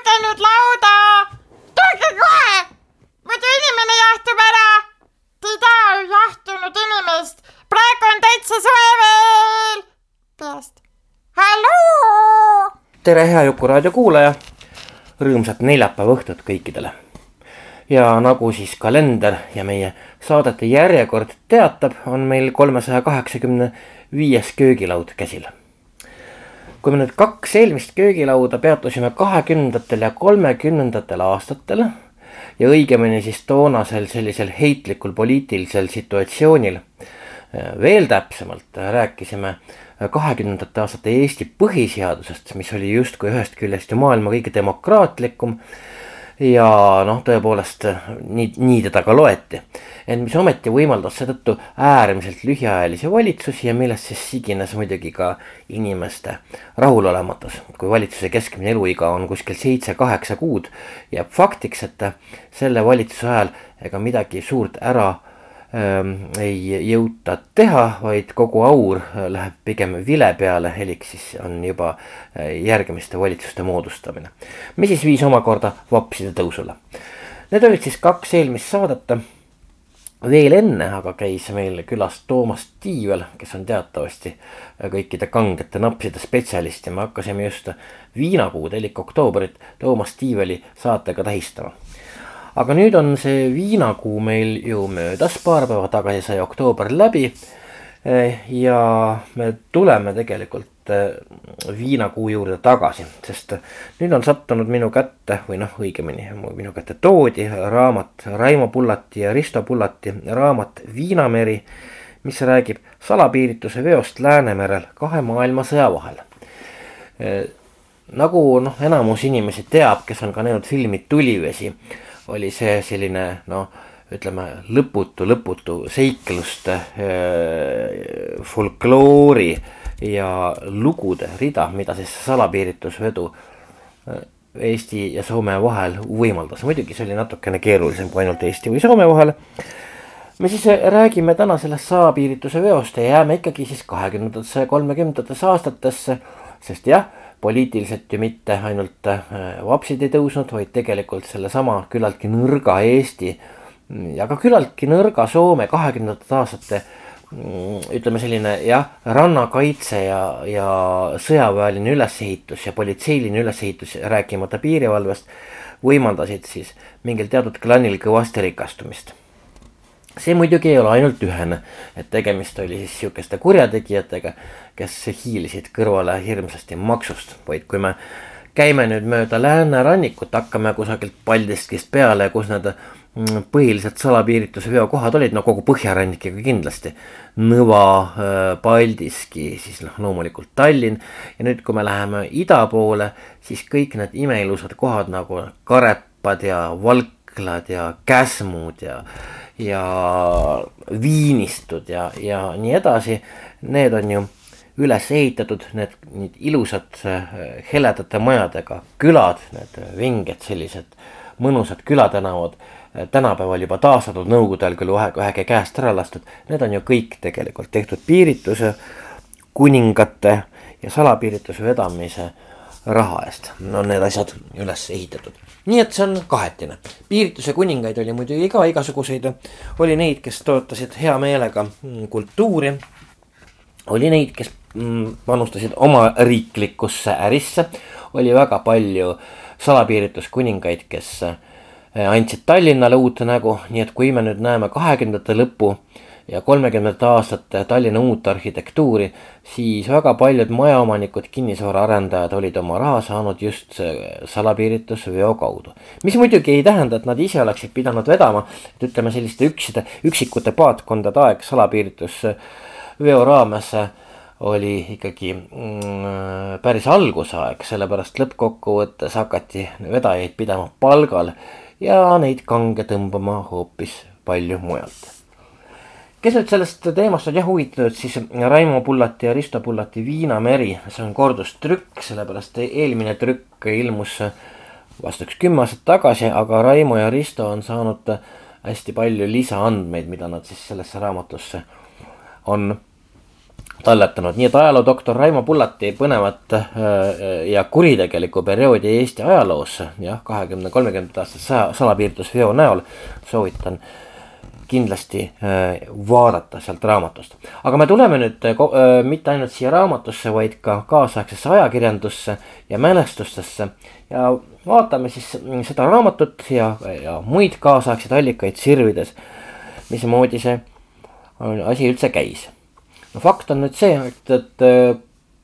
tulge nüüd lauda, tulge kohe, muidu inimene jahtub ära. Te ei taha ju jahtunud inimest, praegu on täitsa soe veel. peast, halloo. tere, hea Juku raadio kuulaja. rõõmsat neljapäeva õhtut kõikidele. ja nagu siis kalender ja meie saadete järjekord teatab, on meil kolmesaja kaheksakümne viies köögilaud käsil kui me nüüd kaks eelmist köögilauda peatusime kahekümnendatel ja kolmekümnendatel aastatel ja õigemini siis toonasel sellisel heitlikul poliitilisel situatsioonil. veel täpsemalt rääkisime kahekümnendate aastate Eesti põhiseadusest, mis oli justkui ühest küljest ju maailma kõige demokraatlikum ja noh, tõepoolest nii, nii teda ka loeti. ent mis ometi võimaldas seetõttu äärmiselt lühiajalisi valitsusi ja millest siis sigines muidugi ka inimeste rahulolematus. kui valitsuse keskmine eluiga on kuskil seitse-kaheksa kuud, jääb faktiks, et selle valitsuse ajal ega midagi suurt ära ei jõuta teha, vaid kogu aur läheb pigem vile peale, elik siis on juba äh, järgmiste valitsuste moodustamine. mis siis viis omakorda vapside tõusule. Need olid siis kaks eelmist saadet. veel enne aga käis meil külas Toomas Tiivel, kes on teatavasti kõikide kangete napside spetsialist ja me hakkasime just viinakuud elik oktoobrit Toomas Tiiveli saatega tähistama aga nüüd on see viinakuu meil ju möödas, paar päeva tagasi sai oktoober läbi. ja me tuleme tegelikult viinakuu juurde tagasi, sest nüüd on sattunud minu kätte või noh, õigemini minu kätte toodi raamat Raimo Pullati ja Risto Pullati raamat Viinameri, mis räägib salapiirituse veost Läänemerel kahe maailmasõja vahel nagu noh, enamus inimesi teab, kes on ka näinud filmi Tulivesi oli see selline noh, ütleme lõputu, lõputu seikluste äh, folkloori ja lugude rida, mida siis salapiiritusvedu äh, Eesti ja Soome vahel võimaldas, muidugi see oli natukene keerulisem kui ainult Eesti või Soome vahel. me siis räägime täna sellest salapiirituse veost ja jääme ikkagi siis kahekümnendatesse ja kolmekümnendatesse aastatesse, sest jah poliitiliselt ju mitte ainult äh, vapsid ei tõusnud, vaid tegelikult sellesama küllaltki nõrga Eesti ja ka küllaltki nõrga Soome kahekümnendate aastate mm, ütleme selline jah, rannakaitse ja, ja sõjaväeline ülesehitus ja politseiline ülesehitus, rääkimata piirivalvest, võimaldasid siis mingil teatud klanil kõvasti rikastumist see muidugi ei ole ainult ühene, et tegemist oli siis sihukeste kurjategijatega, kes hiilisid kõrvale hirmsasti maksust, vaid kui me käime nüüd mööda läänerannikut, hakkame kusagilt Paldiskist peale, kus need mm, põhilised salapiirituse veokohad olid, no kogu põhjarannik ikka kindlasti. Nõva, äh, Paldiski, siis noh, loomulikult Tallinn ja nüüd, kui me läheme ida poole, siis kõik need imeilusad kohad nagu Karepad ja Valklad ja Käsmud ja ja viinistud ja, ja nii edasi. Need on ju üles ehitatud, need, need ilusad heledate majadega külad, need vinged sellised mõnusad külatänavad. tänapäeval juba taastatud, nõukogude ajal küll ühe, ühegi käest ära lastud, need on ju kõik tegelikult tehtud piirituse, kuningate ja salapiirituse vedamise raha eest on need asjad üles ehitatud. Nii et see on kahetine. piirituse kuningaid oli muidugi ka igasuguseid, oli neid, kes toetasid hea meelega mm, kultuuri. oli neid, kes mm, panustasid oma riiklikusse ärisse, oli väga palju salapiirituskuningaid, kes eh, andsid Tallinnale uut nägu, nii et kui me nüüd näeme kahekümnendate lõpu ja kolmekümnendate aastate Tallinna uut arhitektuuri, siis väga paljud majaomanikud, kinnisvaraarendajad olid oma raha saanud just salapiiritusveo kaudu. mis muidugi ei tähenda, et nad ise oleksid pidanud vedama, et ütleme selliste ükside, üksikute paatkondade aeg salapiiritusveo raames oli ikkagi mm, päris algusaeg, sellepärast lõppkokkuvõttes hakati vedajaid pidama palgal ja neid kange tõmbama hoopis palju mujalt. Kes nüüd sellest teemast on jah huvitatud, siis Raimo Pullati ja Risto Pullati Viinameri, see on kordustrükk, sellepärast eelmine trükk ilmus vast üks kümme aastat tagasi, aga Raimo ja Risto on saanud hästi palju lisaandmeid, mida nad siis sellesse raamatusse on talletanud, nii et ajaloodoktor Raimo Pullati põnevat äh, ja kuritegelikku perioodi Eesti ajaloos, jah, kahekümne, kolmekümnendate aastate salapiiritusveo näol soovitan kindlasti äh, vaadata sealt raamatust. aga me tuleme nüüd äh, mitte ainult siia raamatusse, vaid ka kaasaegsesse ajakirjandusse ja mälestustesse ja vaatame siis seda raamatut ja, ja muid kaasaegseid allikaid sirvides, mismoodi see asi üldse käis no fakt on nüüd see, et, et äh,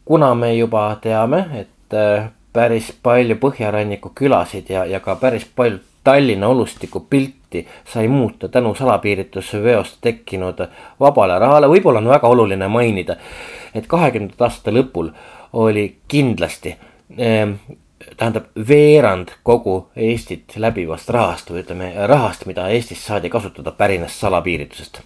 kuna me juba teame, et äh, päris palju põhjaranniku külasid ja, ja ka päris palju Tallinna olustiku pilti sai muuta tänu salapiiritusveost tekkinud vabale rahale, võib-olla on väga oluline mainida, et kahekümnendate aastate lõpul oli kindlasti eh, tähendab veerand kogu Eestit läbivast rahast või ütleme rahast, mida Eestis saadi kasutada, pärines salapiiritusest.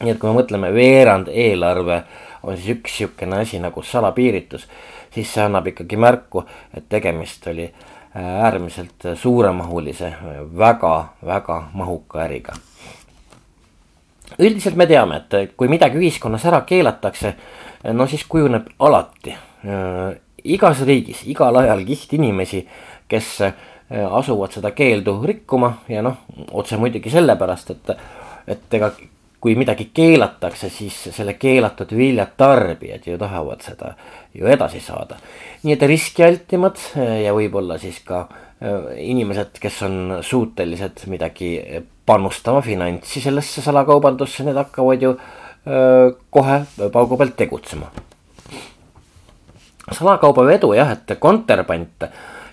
Nii et kui me mõtleme, veerand eelarve on siis üks niisugune asi nagu salapiiritus, siis see annab ikkagi märku, et tegemist oli äh, äärmiselt suuremahulise väga,, väga-väga mahuka äriga. üldiselt me teame, et kui midagi ühiskonnas ära keelatakse, no siis kujuneb alati äh, igas riigis, igal ajal kiht inimesi, kes äh, asuvad seda keeldu rikkuma ja noh, otse muidugi sellepärast, et, et ega kui midagi keelatakse, siis selle keelatud vilja tarbijad ju tahavad seda ju edasi saada. nii et riskialtimad eh, ja võib-olla siis ka eh, inimesed, kes on suutelised midagi panustama finantsi sellesse salakaubandusse, need hakkavad ju öö, eh, kohe paugu pealt tegutsema. salakaubavedu jah, et kontraband,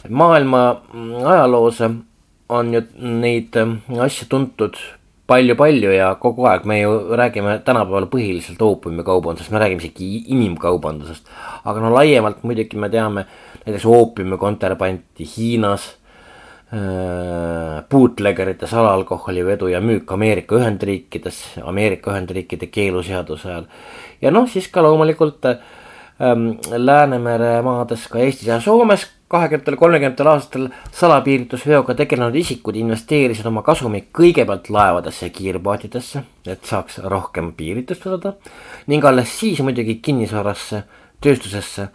maailma mm, ajaloos on ju neid asju tuntud palju-palju ja kogu aeg me ju räägime tänapäeval põhiliselt oopiumikaubandusest, me räägime isegi inimkaubandusest. aga no laiemalt muidugi me teame näiteks oopiumi kontrabanti Hiinas äh,. bootleggerite salaalkoholivedu ja müük Ameerika Ühendriikides, Ameerika Ühendriikide keeluseaduse ajal. ja noh, siis ka loomulikult ähm, Läänemere maades, ka Eestis ja Soomes kahekümnendatel, kolmekümnendatel aastatel salapiiritusveoga tegelenud isikud investeerisid oma kasumi kõigepealt laevadesse ja kiirpaatidesse, et saaks rohkem piiritust vedada. ning alles siis muidugi kinnisvarasse, tööstusesse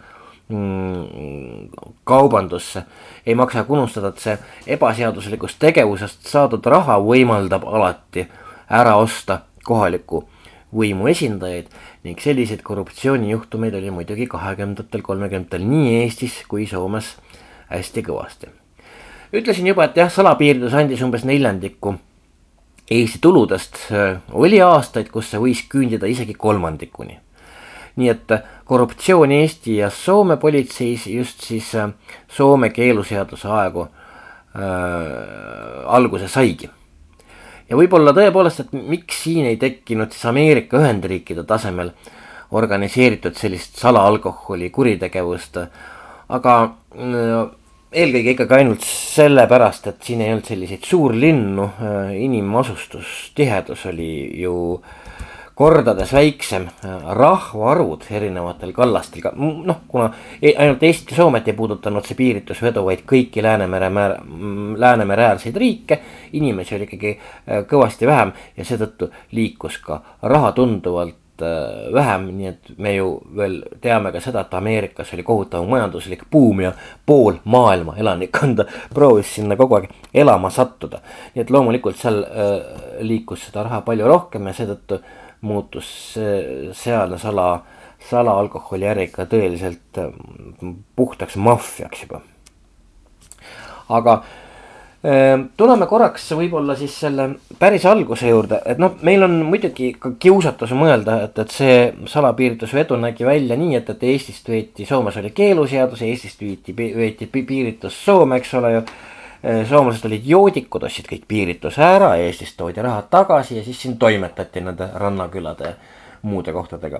mm,, kaubandusse. ei maksa unustada, et see ebaseaduslikust tegevusest saadud raha võimaldab alati ära osta kohalikku võimu esindajaid ning selliseid korruptsioonijuhtumeid oli muidugi kahekümnendatel, kolmekümnendatel nii Eestis kui Soomes hästi kõvasti. ütlesin juba, et jah, salapiiridus andis umbes neljandiku Eesti tuludest, oli aastaid, kus see võis küündida isegi kolmandikuni. nii et korruptsioon Eesti ja Soome politseis just siis äh, Soome keeluseaduse aegu äh, alguse saigi ja võib-olla tõepoolest, et miks siin ei tekkinud siis Ameerika Ühendriikide tasemel organiseeritud sellist salaalkoholi kuritegevust, aga eelkõige ikkagi ainult sellepärast, et siin ei olnud selliseid suurlinnu, inimasustustihedus oli ju äh, kordades väiksem äh, rahvaarvud erinevatel kallastel, noh, kuna e-, ainult Eestit ja Soomet ei puudutanud see piiritusvedu, vaid kõiki Läänemere määr-, Läänemere äärseid riike. inimesi oli ikkagi äh, kõvasti vähem ja seetõttu liikus ka raha tunduvalt äh, vähem, nii et me ju veel teame ka seda, et Ameerikas oli kohutav majanduslik buum ja pool maailma elanikkonda proovis sinna kogu aeg elama sattuda. nii et loomulikult seal äh, liikus seda raha palju rohkem ja seetõttu äh, muutus sealne sala, salaalkoholiäri ikka tõeliselt mm, puhtaks maffiaks juba. aga äh, tuleme korraks võib-olla siis selle päris alguse juurde, et noh, meil on muidugi ka kiusatus mõelda, et, et see salapiiritusvedu nägi välja nii, et, et Eestist veeti, Soomes oli keeluseadus, Eestist viiti, veeti piiritus Soome, eks ole ju Äh, soomlased olid joodikud, ostsid kõik piirituse ära, Eestist toodi rahad tagasi ja siis siin toimetati nende rannakülade muude kohtadega.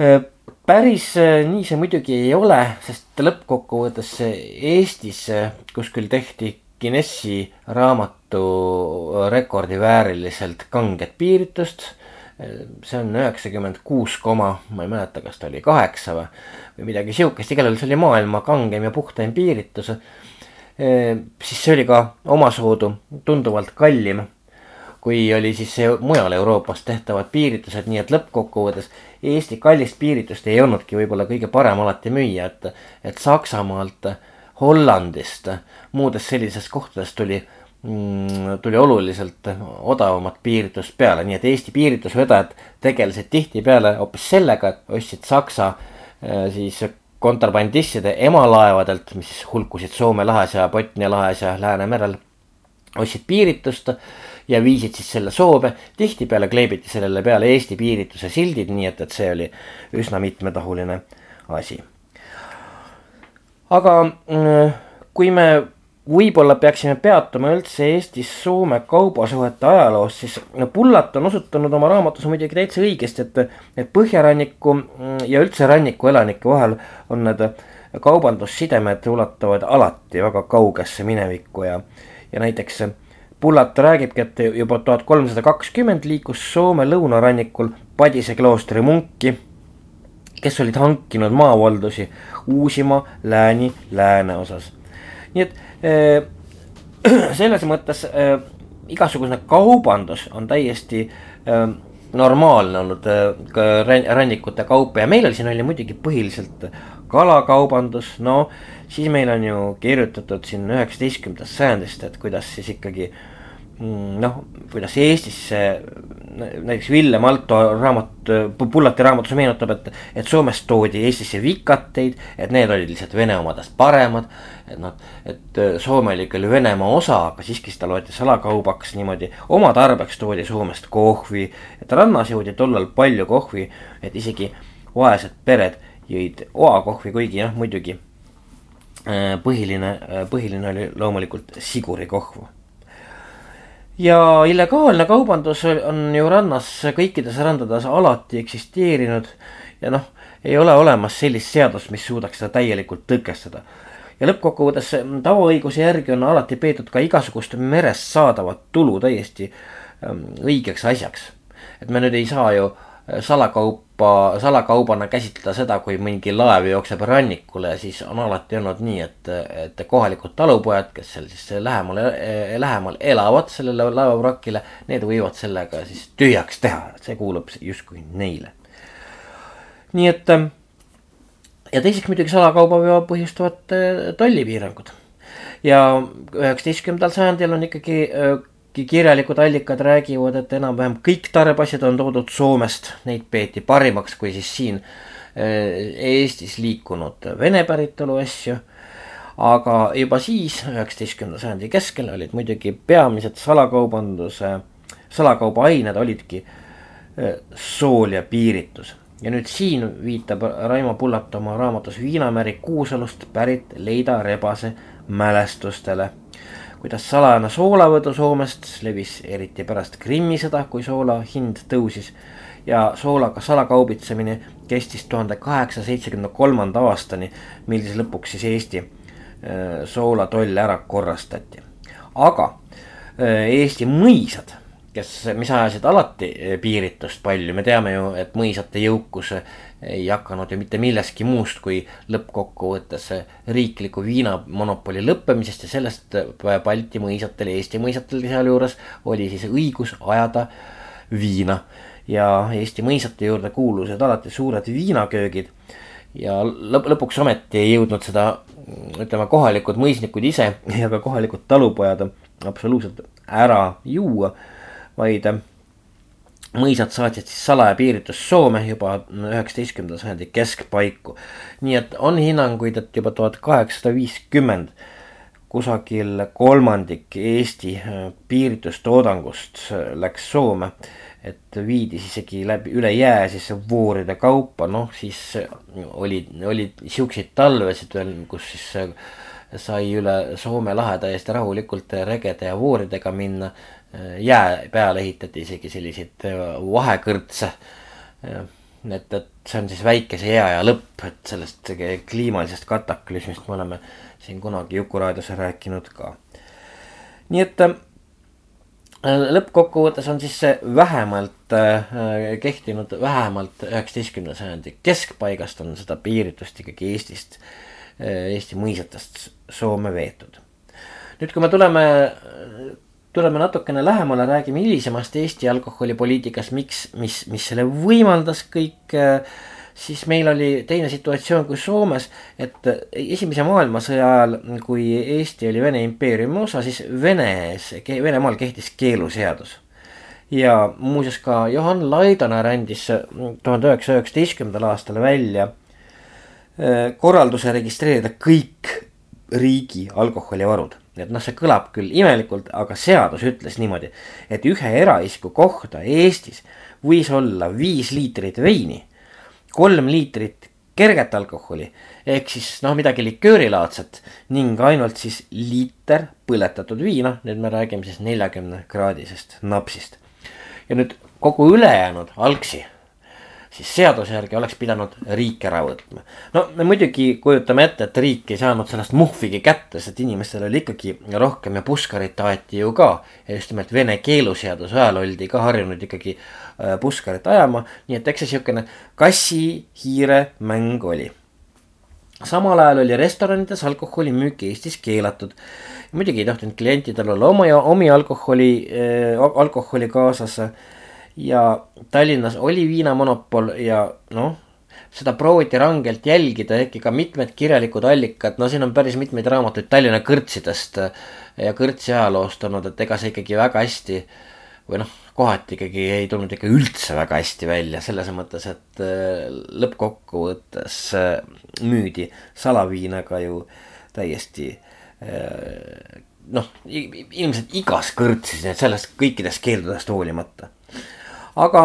Äh, päris äh, nii see muidugi ei ole, sest lõppkokkuvõttes Eestis äh, kuskil tehti Guinessi raamatu rekordi vääriliselt kanget piiritust. see on üheksakümmend kuus koma, ma ei mäleta, kas ta oli kaheksa või, või midagi sihukest, igal juhul see oli maailma kangem ja puhtaim piiritus. siis see oli ka omasoodu tunduvalt kallim kui oli siis see mujal Euroopas tehtavad piiritused, nii et lõppkokkuvõttes Eesti kallist piiritust ei olnudki võib-olla kõige parem alati müüa, et, et Saksamaalt, Hollandist, muudest sellistest kohtadest tuli mm, tuli oluliselt odavamat piiritust peale, nii et Eesti piiritusvedajad tegelesid tihtipeale hoopis sellega, et ostsid Saksa äh, siis kontrabandistide emalaevadelt, mis hulkusid Soome lahes ja Botnia lahes ja Läänemerel, ostsid piiritust ja viisid siis selle Soome. tihtipeale kleebiti sellele peale Eesti piirituse sildid, nii et, et see oli üsna mitmetahuline asi. Aga mm, kui me võib-olla peaksime peatuma üldse Eestis-Soome kaubasuhete ajaloos, siis no Pullat on osutanud oma raamatus muidugi täitsa õigesti, et, et põhjaranniku mm, ja üldse ranniku elanike vahel on need kaubandussidemed ulatuvad alati väga kaugesse minevikku ja, ja näiteks Pullat räägibki, et juba tuhat kolmsada kakskümmend liikus Soome lõunarannikul Padise kloostri munki, kes olid hankinud maavaldusi Uusimaa, Lääni, lääneosas. nii et äh, selles mõttes äh, igasugune kaubandus on täiesti äh, normaalne olnud äh, rannikute kaupa ja meil oli siin oli muidugi põhiliselt kalakaubandus, no siis meil on ju kirjutatud siin üheksateistkümnendast sajandist, et kuidas siis ikkagi mm, noh, kuidas Eestisse näiteks Villem Alto raamat, Pullati raamatus meenutab, et, et Soomest toodi Eestisse vikateid, et need olid lihtsalt Vene omadest paremad. et noh, et Soome oli küll Venemaa osa, aga siiski seda loeti salakaubaks niimoodi, oma tarbeks toodi Soomest kohvi. et rannas joodi tollal palju kohvi, et isegi vaesed pered jõid oakohvi, kuigi noh, muidugi äh, põhiline, äh, põhiline oli loomulikult sigurikohv. Ja illegaalne kaubandus on ju rannas kõikides randades alati eksisteerinud ja noh, ei ole olemas sellist seadust, mis suudaks seda täielikult tõkestada. ja lõppkokkuvõttes tavaõiguse järgi on alati peetud ka igasugust merest saadavat tulu täiesti ähm, õigeks asjaks. et me nüüd ei saa ju äh, salakaupa, salakaubana käsitleda seda, kui mingi laev jookseb rannikule, siis on alati olnud nii, et, et kohalikud talupojad, kes seal siis lähemal, lähemal elavad sellele laevavrakile, need võivad sellega siis tühjaks teha, et see kuulub justkui neile. nii et ja teiseks muidugi salakauba põhjustavad tollipiirangud ja üheksateistkümnendal sajandil on ikkagi kirjalikud allikad räägivad, et enam-vähem kõik tarbeasjad on toodud Soomest, neid peeti parimaks kui siis siin eh, Eestis liikunud Vene päritolu asju. aga juba siis, üheksateistkümnenda sajandi keskel olid muidugi peamised salakaubanduse, salakauba-ained olidki eh, sool ja piiritus. ja nüüd siin viitab Raimo Pullat oma raamatus Viinamäri Kuusalust pärit Leida Rebase mälestustele kuidas salajane soolavõdu Soomest levis eriti pärast Krimmi sõda, kui soola hind tõusis. ja soolaga salakaubitsemine kestis tuhande kaheksasaja seitsmekümne kolmanda aastani, mil siis lõpuks siis Eesti äh, soolatoll ära korrastati. aga äh, Eesti mõisad kes, mis ajasid alati eh, piiritust palju, me teame ju, et mõisate jõukus ei hakanud ju mitte millestki muust kui lõppkokkuvõttes riikliku viinamonopoli lõppemisest ja sellest Balti mõisatel, Eesti mõisatel sealjuures oli siis õigus ajada viina. ja Eesti mõisate juurde kuulusid alati suured viinaköögid ja lõp-, lõpuks ometi ei jõudnud seda, ütleme, kohalikud mõisnikud ise ja ka kohalikud talupojad absoluutselt ära juua vaid äh, mõisad saatsid siis salaja piiritlust Soome juba üheksateistkümnenda sajandi keskpaiku. nii et on hinnanguid, et juba tuhat kaheksasada viiskümmend kusagil kolmandik Eesti äh, piiritustoodangust äh, läks Soome. et viidi isegi läbi üle jää siis vooride kaupa, noh siis oli, olid siukseid talvesid veel, kus siis sai üle Soome lahe täiesti rahulikult regede ja vooridega minna jää peale ehitati isegi selliseid äh, vahekõrtse. et, et see on siis väikese eaja lõpp, et sellest kliimalisest kataklüsmist me oleme siin kunagi Jukuraadios rääkinud ka. nii et äh, lõppkokkuvõttes on siis see vähemalt äh, kehtinud vähemalt üheksateistkümnenda sajandi keskpaigast on seda piiritust ikkagi Eestist äh,, Eesti mõisatest Soome veetud. nüüd, kui me tuleme tuleme natukene lähemale, räägime hilisemast Eesti alkoholipoliitikast, miks, mis, mis selle võimaldas kõik. siis meil oli teine situatsioon kui Soomes, et esimese maailmasõja ajal, kui Eesti oli Vene impeeriumi osa, siis Venes, Venemaal kehtis keeluseadus. ja muuseas ka Johann Laidoner andis tuhande üheksasaja üheksateistkümnendal aastal välja korralduse registreerida kõik riigi alkoholivarud et noh, see kõlab küll imelikult, aga seadus ütles niimoodi, et ühe eraisiku kohta Eestis võis olla viis liitrit veini, kolm liitrit kerget alkoholi ehk siis noh, midagi liköörilaadset ning ainult siis liiter põletatud viina, nüüd me räägime siis neljakümne kraadisest napsist. ja nüüd kogu ülejäänud algsi siis seaduse järgi oleks pidanud riik ära võtma. no me muidugi kujutame ette, et riik ei saanud sellest muhvigi kätte, sest inimestel oli ikkagi rohkem ja puskarit aeti ju ka. ja just nimelt Vene keeluseaduse ajal oldi ka harjunud ikkagi äh, puskarit ajama, nii et eks see sihukene kassi-hiire mäng oli samal ajal oli restoranides alkoholimüük Eestis keelatud. muidugi ei tohtinud klientidel olla oma, omi alkoholi äh,, alkoholi kaasas äh, ja Tallinnas oli viinamonopol ja noh, seda prooviti rangelt jälgida, ehkki ka mitmed kirjalikud allikad, no siin on päris mitmeid raamatuid Tallinna kõrtsidest ja kõrtsi ajaloost olnud, et ega see ikkagi väga hästi või noh, kohati ikkagi ei tulnud ikka üldse väga hästi välja, selles mõttes, et äh, lõppkokkuvõttes äh, müüdi salaviina ka ju täiesti noh, ilmselt igas kõrtsis, nii et sellest kõikidest keeldudest hoolimata aga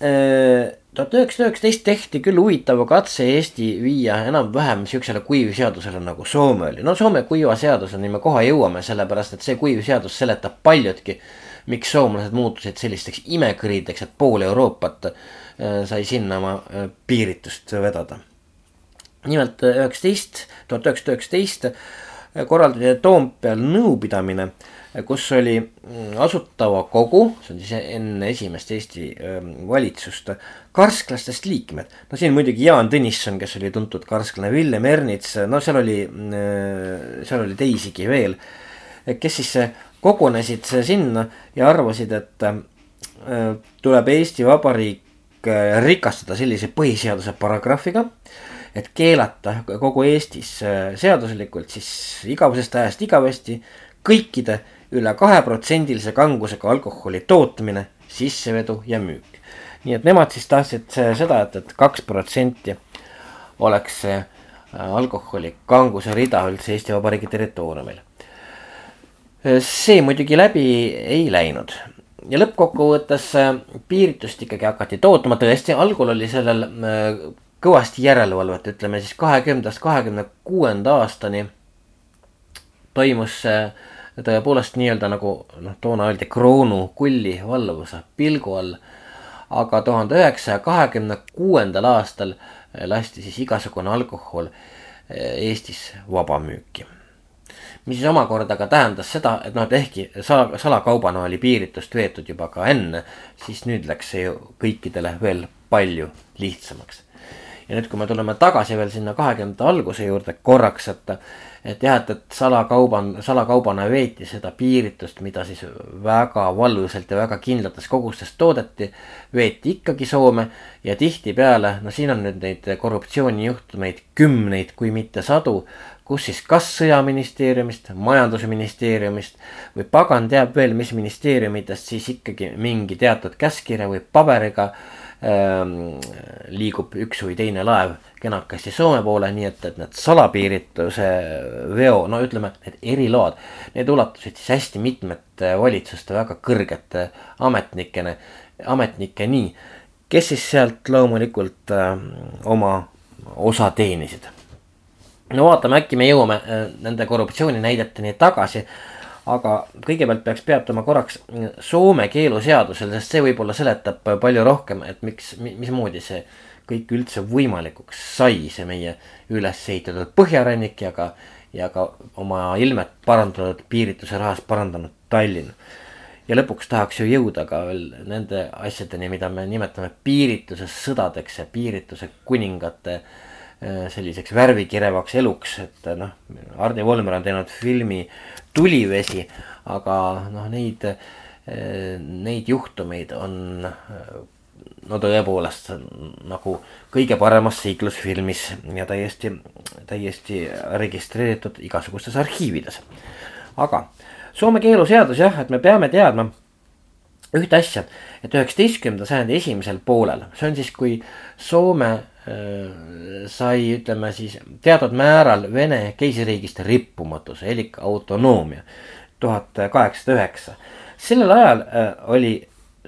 äh, tuhat üheksasada üheksateist tehti küll huvitava katse Eesti viia enam-vähem siuksele kuivseadusele nagu Soome oli. no Soome kuiva seaduseni me kohe jõuame, sellepärast et see kuivseadus seletab paljutki. miks soomlased muutusid sellisteks imekõrideks, et pool Euroopat äh, sai sinna oma äh, piiritust vedada. nimelt üheksateist, tuhat üheksasada üheksateist korraldati Toompeal nõupidamine kus oli mm, Asutava Kogu, see on siis enne esimest Eesti ähm, valitsust, karsklastest liikmed. no siin muidugi Jaan Tõnisson, kes oli tuntud karsklane, Villem Ernits, no seal oli, äh, seal oli teisigi veel, kes siis kogunesid sinna ja arvasid, et tuleb Eesti Vabariik rikastada sellise põhiseaduse paragrahviga, et keelata kogu Eestis seaduslikult siis igavesest ajast igavesti kõikide üle kaheprotsendilise kangusega alkoholi tootmine, sissevedu ja müük. nii et nemad siis tahtsid seda, et, et kaks protsenti oleks see äh, alkoholi kanguse rida üldse Eesti Vabariigi territooriumil. see muidugi läbi ei läinud ja lõppkokkuvõttes äh, piiritust ikkagi hakati tootma, tõesti, algul oli sellel äh, kõvasti järelevalvet, ütleme siis kahekümnendast kahekümne kuuenda aastani toimus see tõepoolest nii-öelda nagu noh, toona öeldi kroonu kulli valvuse pilgu all. aga tuhande üheksasaja kahekümne kuuendal aastal lasti siis igasugune alkohol eh, Eestis vabamüüki. mis siis omakorda ka tähendas seda, et noh, et ehkki sala, salakaubana oli piiritust veetud juba ka enne, siis nüüd läks see ju kõikidele veel palju lihtsamaks. Ja nüüd, kui me tuleme tagasi veel sinna kahekümnendate alguse juurde korraks, et et jah, et, et salakauban, salakaubana veeti seda piiritust, mida siis väga valusalt ja väga kindlates kogustes toodeti. veeti ikkagi Soome ja tihtipeale, no siin on nüüd neid korruptsioonijuhtumeid kümneid, kui mitte sadu. kus siis kas sõjaministeeriumist, majandusministeeriumist või pagan teab veel, mis ministeeriumitest siis ikkagi mingi teatud käskkirja või paberiga ähm, liigub üks või teine laev kenakesti Soome poole, nii et, et need salapiirituse veo, no ütleme, need eriload. Need ulatusid siis hästi mitmete valitsuste väga kõrgete ametnikene, ametnikeni, kes siis sealt loomulikult äh, oma osa teenisid. no vaatame, äkki me jõuame äh, nende korruptsiooninäideteni tagasi aga kõigepealt peaks peatuma korraks Soome keeluseadusel, sest see võib-olla seletab palju rohkem, et miks, mismoodi see kõik üldse võimalikuks sai, see meie üles ehitatud põhjarannik ja ka, ja ka oma ilmet parandanud piirituse rahas parandanud Tallinn. ja lõpuks tahaks ju jõuda ka veel nende asjadeni, mida me nimetame piirituse sõdadeks ja piirituse kuningate äh, selliseks värvikirevaks eluks, et noh, Hardi Volmer on teinud filmi Tulivesi, aga noh, neid, äh, neid juhtumeid on no tõepoolest nagu kõige paremas seiklusfilmis ja täiesti, täiesti registreeritud igasugustes arhiivides. aga Soome keeluseadus jah, et me peame teadma ühte asja, et üheksateistkümnenda sajandi esimesel poolel, see on siis, kui Soome äh, sai, ütleme siis teatud määral Vene keisririigist rippumatuse elik autonoomia tuhat kaheksasada üheksa. sellel ajal äh, oli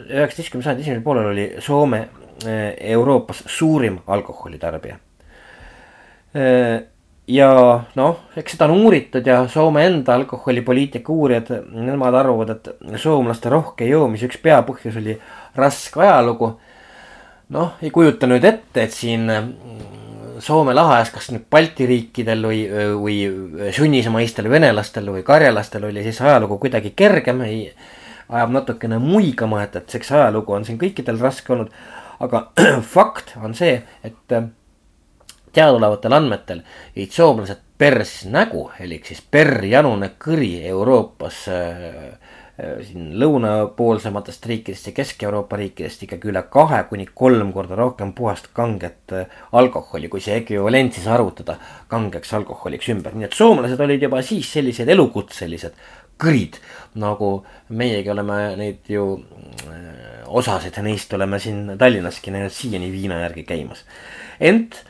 üheksateistkümnenda sajandi esimesel poolel oli Soome eh, Euroopas suurim alkoholitarbija. Ja noh, eks seda on uuritud ja Soome enda alkoholipoliitika uurijad, nemad arvavad, et soomlaste rohke joomise üks peapõhjus oli raske ajalugu. noh, ei kujuta nüüd ette, et siin mm, Soome lahes, kas nüüd Balti riikidel või, või sunnismaistel venelastel või karjalastel oli siis ajalugu kuidagi kergem, ei ajab natukene muigama, et, et eks ajalugu on siin kõikidel raske olnud. aga fakt on see, et teadaolevatel andmetel jäid soomlased pers nägu, elik siis perjanune kõri Euroopas äh, äh, siin lõunapoolsematest riikidest ja Kesk-Euroopa riikidest ikkagi üle kahe kuni kolm korda rohkem puhast kanget äh, alkoholi, kui see ekvivalent siis arvutada kangeks alkoholiks ümber, nii et soomlased olid juba siis sellised elukutselised kõrid, nagu meiegi oleme neid ju äh, osasid neist oleme siin Tallinnaski näinud siiani viina järgi käimas. ent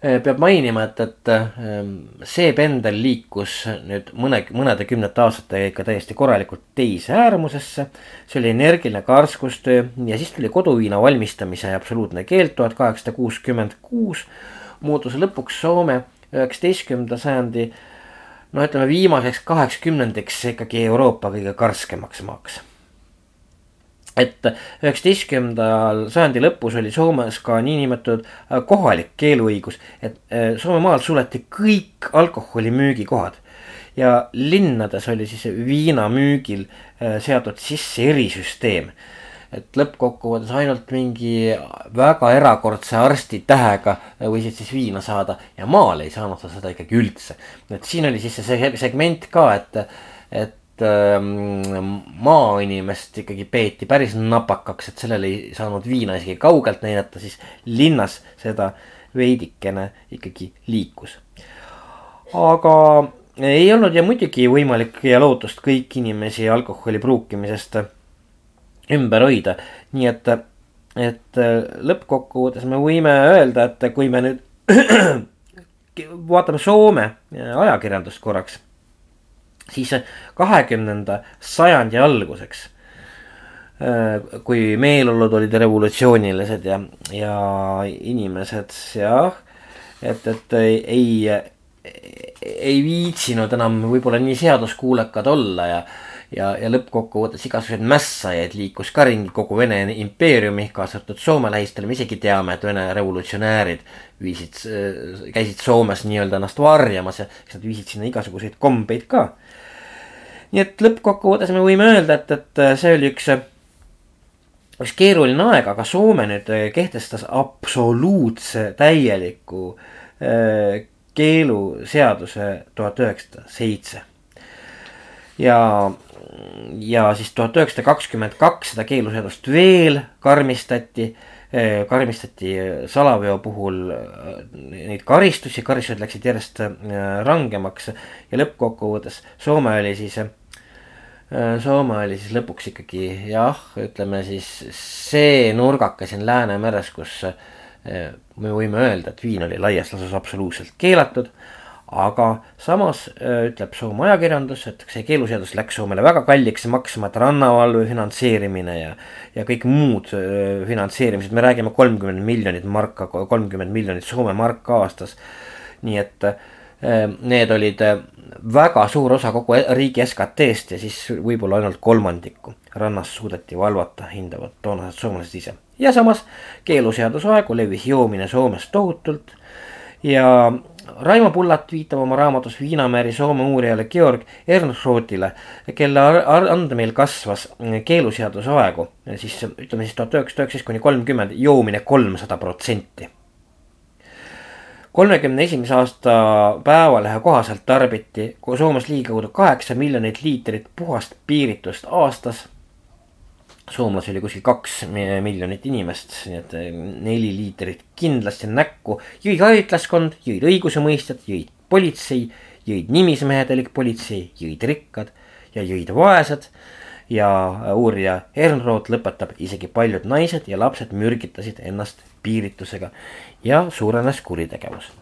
peab mainima, et, et ähm, see pendel liikus nüüd mõne, mõnede kümnete aastatega ikka täiesti korralikult teise äärmusesse. see oli energiline karskustöö ja siis tuli koduviina valmistamise absoluutne keeld tuhat kaheksasada kuuskümmend kuus. muutus lõpuks Soome üheksateistkümnenda sajandi äh, no ütleme viimaseks kaheksakümnendiks ikkagi Euroopa kõige karskemaks maaks. Et üheksateistkümnendal sajandi lõpus oli Soomes ka niinimetatud äh, kohalik keeluõigus, et äh, Soome maal suleti kõik alkoholi müügikohad ja linnades oli siis viina müügil äh, seatud sisse erisüsteem et lõppkokkuvõttes ainult mingi väga erakordse arsti tähega võisid siis viina saada ja maal ei saanud sa seda ikkagi üldse. et siin oli siis see segment ka, et, et maainimest ikkagi peeti päris napakaks, et sellele ei saanud viina isegi kaugelt näidata, siis linnas seda veidikene ikkagi liikus. aga ei olnud ja muidugi võimalik ja lootust kõiki inimesi alkoholi pruukimisest ümber hoida. nii et, et lõppkokkuvõttes me võime öelda, et kui me nüüd vaatame Soome ajakirjandust korraks, siis kahekümnenda sajandi alguseks kui meeleolud olid revolutsioonilised ja, ja inimesed jah, et, et ei, ei, viitsinud enam võib-olla nii seaduskuulekad olla ja ja, ja lõppkokkuvõttes igasuguseid mässajaid liikus ka ringi kogu Vene impeeriumi, kaasa arvatud Soome lähistel, me isegi teame, et Vene revolutsionäärid viisid, käisid Soomes nii-öelda ennast varjamas ja eks nad viisid sinna igasuguseid kombeid ka. Nii et lõppkokkuvõttes me võime öelda, et, et see oli üks, üks keeruline aeg, aga Soome nüüd kehtestas absoluutse täieliku äh, keeluseaduse tuhat üheksasada seitse ja ja siis tuhat üheksasada kakskümmend kaks seda keeluseadust veel karmistati. Karmistati salaveo puhul neid karistusi, karistused läksid järjest rangemaks ja lõppkokkuvõttes Soome oli siis. Soome oli siis lõpuks ikkagi jah, ütleme siis see nurgake siin Läänemeres, kus me võime öelda, et viin oli laias laastus absoluutselt keelatud aga samas äh, ütleb Soome ajakirjandus, et see keeluseadus läks Soomele väga kalliks maksma, et rannavalve finantseerimine ja. ja kõik muud äh, finantseerimised, me räägime kolmkümmend miljonit marka, kolmkümmend miljonit Soome marka aastas. nii et äh, need olid väga suur osa kogu riigi SKT-st ja siis võib-olla ainult kolmandikku rannas suudeti valvata, hindavad toonased soomlased ise. ja samas keeluseaduse aegu levis joomine Soomes tohutult ja Raimo Pullat viitab oma raamatus Viinamäri Soome uurijale Georg Ernrootile, kelle andmeil kasvas keeluseaduse aegu, siis ütleme siis tuhat üheksasada üheksateist kuni kolmkümmend, joomine kolmsada protsenti. Kolmekümne esimese aasta Päevalehe kohaselt tarbiti Soomes ligikaudu kaheksa miljonit liitrit puhast piiritust aastas soomlasi oli kuskil kaks miljonit inimest, nii et eh, neli liitrit kindlasti näkku. jõid haritlaskond, jõid õigusemõistjad, jõid politsei, jõid nimismehedelik politsei, jõid rikkad ja jõid vaesed. Ja uurija Ernroth lõpetab, isegi paljud naised ja lapsed mürgitasid ennast piiritusega ja suurenes kuritegevus.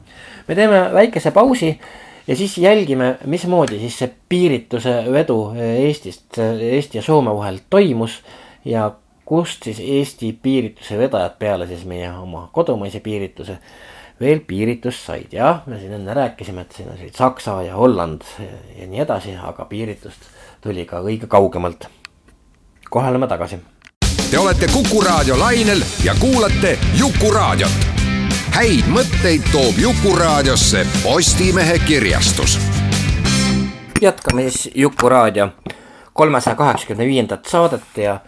me teeme väikese pausi ja siis jälgime, mismoodi siis see piirituse vedu Eestist, Eesti ja Soome vahel toimus ja kust siis Eesti piirituse vedajad peale siis meie oma kodumaise piirituse veel piiritust said, jah, me siin enne rääkisime, et siin olid Saksa ja Holland ja nii edasi, aga piiritust tuli ka kõige kaugemalt. Kohe oleme tagasi. Te olete Kuku raadio lainel ja kuulate Jukuraadiot. häid mõtteid toob Jukuraadiosse Postimehe kirjastus. jätkame siis Jukuraadio kolmesaja kaheksakümne viiendat saadet ja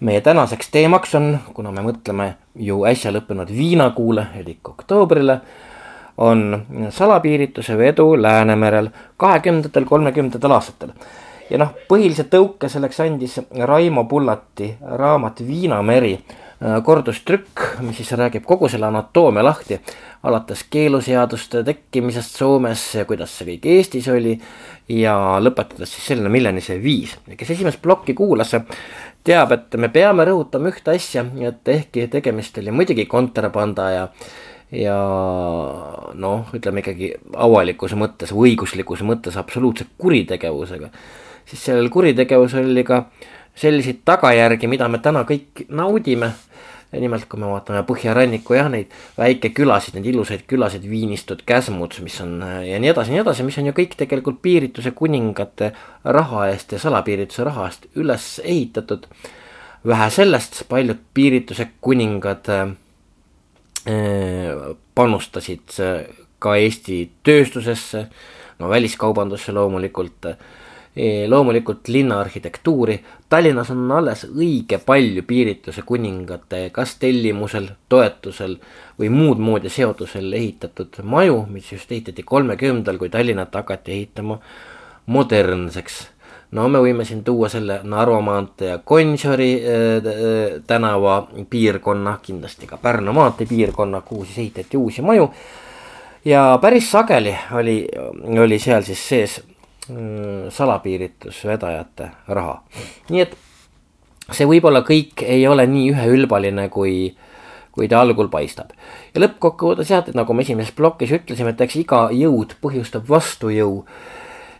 meie tänaseks teemaks on, kuna me mõtleme ju äsja lõppenud viinakuule elik oktoobrile, on salapiirituse vedu Läänemerel kahekümnendatel, kolmekümnendatel aastatel. Ja noh, põhilise tõuke selleks andis Raimo Pullati raamat Viinameri äh, kordustrükk, mis siis räägib kogu selle anatoomia lahti, alates keeluseaduste tekkimisest Soomes ja kuidas see kõik Eestis oli ja lõpetades siis selleni, milleni see viis. kes esimest plokki kuulas, teab, et me peame rõhutama ühte asja, et ehkki tegemist oli muidugi kontrabanda ja ja noh, ütleme ikkagi avalikkuse mõttes või õiguslikkuse mõttes absoluutse kuritegevusega, siis sellel kuritegevusel oli ka selliseid tagajärgi, mida me täna kõik naudime nimelt, kui me vaatame põhjaranniku jah, neid väikekülasid, neid ilusaid külasid, Viinistud, Käsmuts, mis on ja nii edasi ja nii edasi, mis on ju kõik tegelikult piirituse kuningate raha eest ja salapiirituse raha eest üles ehitatud. vähe sellest, paljud piirituse kuningad äh, panustasid ka Eesti tööstusesse, no väliskaubandusse loomulikult äh, loomulikult linnaarhitektuuri. Tallinnas on alles õige palju piirituse kuningate kas tellimusel, toetusel või muud moodi seotusel ehitatud maju, mis just ehitati kolmekümnendal, kui Tallinnat hakati ehitama modernseks. no me võime siin tuua selle Narva maantee ja Gonsiori äh, tänava piirkonna, kindlasti ka Pärnu maantee piirkonna, kuhu siis ehitati uusi maju ja päris sageli oli, oli seal siis sees Äh, salapiiritusvedajate raha. nii et see võib-olla kõik ei ole nii üheülbaline, kui, kui ta algul paistab. ja lõppkokkuvõttes jah, et nagu me esimeses plokis ütlesime, et eks iga jõud põhjustab vastujõu.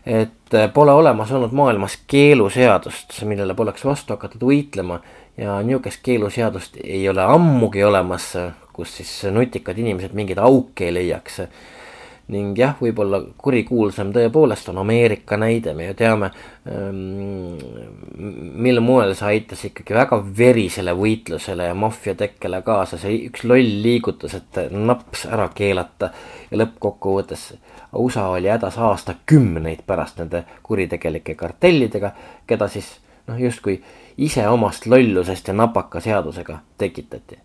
et pole olemas olnud maailmas keeluseadust, millele poleks vastu hakatud võitlema ja niisugust keeluseadust ei ole ammugi olemas, kus siis nutikad inimesed mingeid auke ei leiaks ning jah, võib-olla kurikuulsam tõepoolest on Ameerika näide, me ju teame, ähm, mil moel see aitas ikkagi väga verisele võitlusele ja maffia tekkele kaasa, see üks loll liigutus, et naps ära keelata ja lõppkokkuvõttes USA oli hädas aastakümneid pärast nende kuritegelike kartellidega, keda siis noh, justkui ise omast lollusest ja napaka seadusega tekitati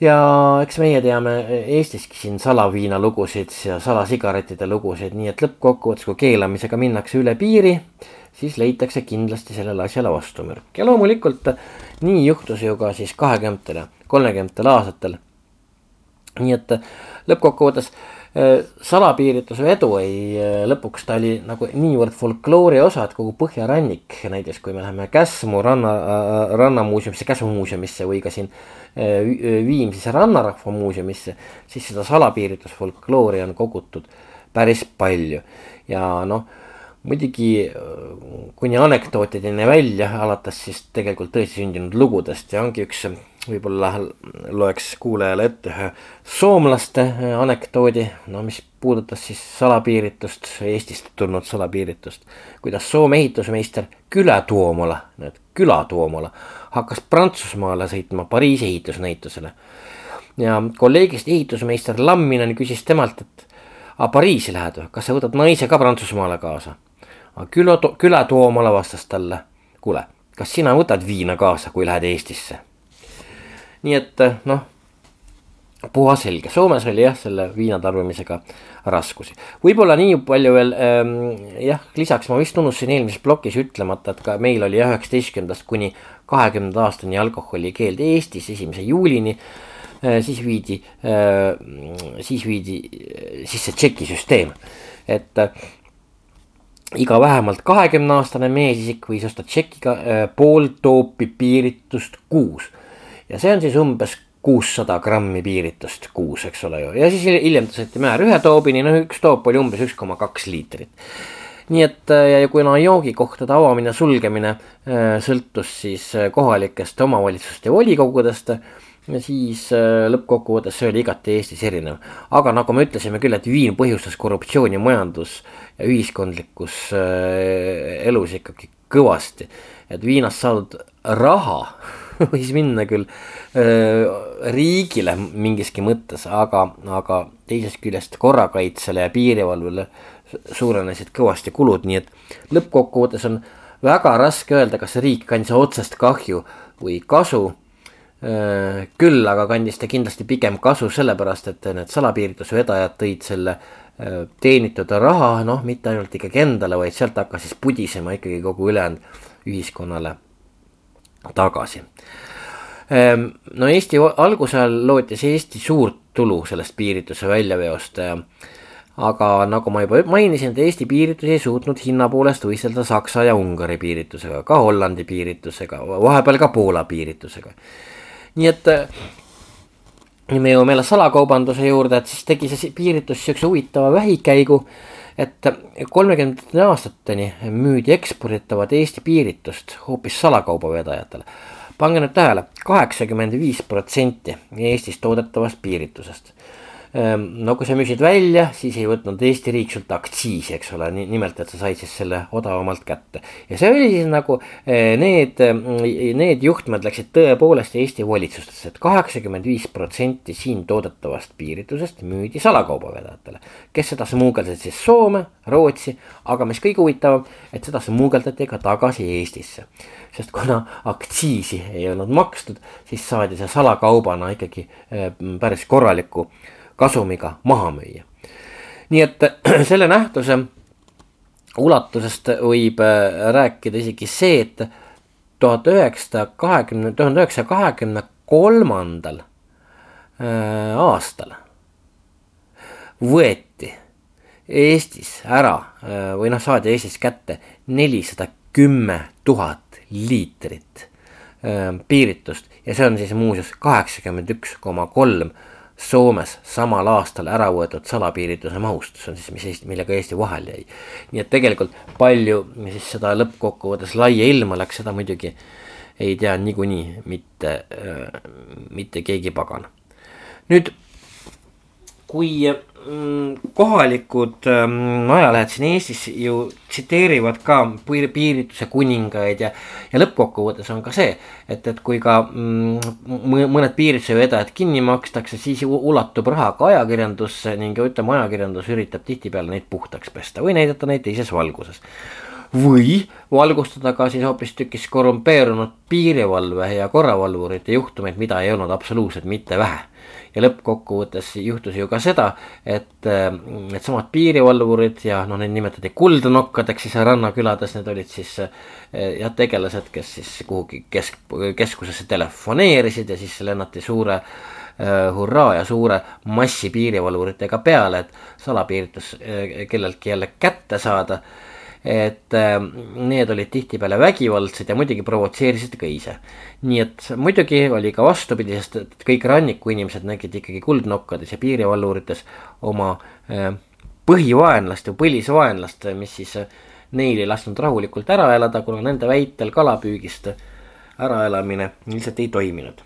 ja eks meie teame Eestiski siin salaviina lugusid ja salasigarettide lugusid, nii et lõppkokkuvõttes, kui keelamisega minnakse üle piiri, siis leitakse kindlasti sellele asjale vastumürk ja loomulikult nii juhtus ju ka siis kahekümnendatel ja kolmekümnendatel aastatel. nii et lõppkokkuvõttes Äh, salapiirituse edu ei, äh, lõpuks ta oli nagu niivõrd folkloori osa, et kogu põhjarannik, näiteks kui me läheme Käsmu ranna, äh, rannamuuseumisse, Käsmu muuseumisse või ka siin Viimsisse rannarahva muuseumisse, siis seda salapiiritusfolkloori on kogutud päris palju. Ja noh muidugi kuni anekdootideni välja, alates siis tegelikult tõesti sündinud lugudest ja ongi üks võib-olla loeks kuulajale ette ühe soomlaste anekdoodi, no mis puudutas siis salapiiritust, Eestist tulnud salapiiritust. kuidas Soome ehitusmeister Küla Tuomola, need Küla Tuomola hakkas Prantsusmaale sõitma Pariisi ehitusnäitusele. ja kolleegist ehitusmeister Lamminen küsis temalt, et aga Pariisi lähed või, kas sa võtad naise ka Prantsusmaale kaasa? aga küla, küla Tuomola vastas talle, kuule, kas sina võtad viina kaasa, kui lähed Eestisse? Nii et noh, puha selge, Soomes oli jah, selle viina tarbimisega raskusi. võib-olla nii palju veel ähm, jah, lisaks ma vist unustasin eelmises plokis ütlemata, et ka meil oli jah, üheksateistkümnendast kuni kahekümnenda aastani alkoholikeeld Eestis esimese juulini äh,. siis viidi äh,, siis viidi sisse tšekisüsteem, et äh, iga vähemalt kahekümne aastane meesisik võis osta tšekiga äh, pool toopi piiritust kuus ja see on siis umbes kuussada grammi piiritust kuus, eks ole ju, ja siis hiljem tõsteti määr ühe toobini, no üks toop oli umbes üks koma kaks liitrit. nii et ja kuna joogikohtade avamine, sulgemine äh, sõltus siis äh, kohalikest omavalitsuste volikogudest, siis äh, lõppkokkuvõttes see oli igati Eestis erinev. aga nagu me ütlesime küll, et viin põhjustas korruptsiooni majandus ja ühiskondlikus elus ikkagi kõvasti, et viinast saadud raha võis minna küll riigile mingiski mõttes, aga, aga teisest küljest korrakaitsele ja piirivalvele suurenesid kõvasti kulud, nii et lõppkokkuvõttes on väga raske öelda, kas riik kandis otsest kahju või kasu. küll aga kandis ta kindlasti pigem kasu sellepärast, et need salapiiritusvedajad tõid selle teenitud raha, noh, mitte ainult ikkagi endale, vaid sealt hakkas siis pudisema ikkagi kogu ülejäänud ühiskonnale tagasi. Ehm, no Eesti alguse ajal lootis Eesti suurt tulu sellest piirituse väljaveost. aga nagu ma juba mainisin, et Eesti piiritus ei suutnud hinna poolest võistelda Saksa ja Ungari piiritusega, ka Hollandi piiritusega, vahepeal ka Poola piiritusega. nii et me jõuame jälle salakaubanduse juurde, et siis tegi see piiritus siukse huvitava vähikäigu et kolmekümnendate aastateni müüdi eksporditavat Eesti piiritust hoopis salakaubavedajatele. pange nüüd tähele, kaheksakümmend viis protsenti Eestis toodetavast piiritusest no kui sa müüsid välja, siis ei võtnud Eesti riik sult aktsiisi, eks ole, nimelt, et sa said siis selle odavamalt kätte. ja see oli siis nagu eh, need, mm, need juhtmed läksid tõepoolest Eesti valitsustesse, et kaheksakümmend viis protsenti siin toodetavast piiritusest müüdi salakaubavedajatele. kes seda smuugeldasid siis Soome, Rootsi, aga mis kõige huvitavam, et seda smuugeldati ka tagasi Eestisse. sest kuna aktsiisi ei olnud makstud, siis saadi see salakaubana ikkagi eh, päris korraliku kasumiga maha müüa. nii et selle nähtuse ulatusest võib äh, rääkida isegi see, et tuhat üheksasada kahekümne, tuhande üheksasaja kahekümne kolmandal äh, aastal võeti Eestis ära äh, või noh, saadi Eestis kätte nelisada kümme tuhat liitrit piiritust ja see on siis muuseas kaheksakümmend üks koma kolm Soomes samal aastal ära võetud salapiirituse mahust, see on siis, mis Eesti, millega Eesti vahel jäi. nii et tegelikult palju siis seda lõppkokkuvõttes laia ilma läks, seda muidugi ei tea niikuinii mitte mitte keegi pagan. nüüd, kui kohalikud ähm, ajalehed siin Eestis ju tsiteerivad ka piirituse kuningaid ja, ja lõppkokkuvõttes on ka see, et, et kui ka mm, mõned piirituse vedajad kinni makstakse, siis ulatub raha ka ajakirjandusse ning ütleme, ajakirjandus üritab tihtipeale neid puhtaks pesta või näidata neid teises valguses. Või valgustada ka siis hoopistükkis korrumpeerunud piirivalve ja korravalvurite juhtumeid, mida ei olnud absoluutselt mitte vähe ja lõppkokkuvõttes juhtus ju ka seda, et äh, needsamad piirivalvurid ja noh, neid nimetati kuldnokkadeks siis rannakülades, need olid siis äh, jah, tegelased, kes siis kuhugi kesk, keskusesse telefoneerisid ja siis lennati suure uh, hurraa ja suure massi piirivalvuritega peale, et salapiiritus kelleltki jälle kätte saada et äh, need olid tihtipeale vägivaldsed ja muidugi provotseerisid ka ise. nii et muidugi oli ka vastupidi, sest et kõik rannikuinimesed nägid ikkagi kuldnokkades ja piirivalvurites oma äh, põhivaenlast või põlisvaenlast, mis siis äh, neil ei lasknud rahulikult ära elada, kuna nende väitel kalapüügist äraelamine lihtsalt ei toiminud.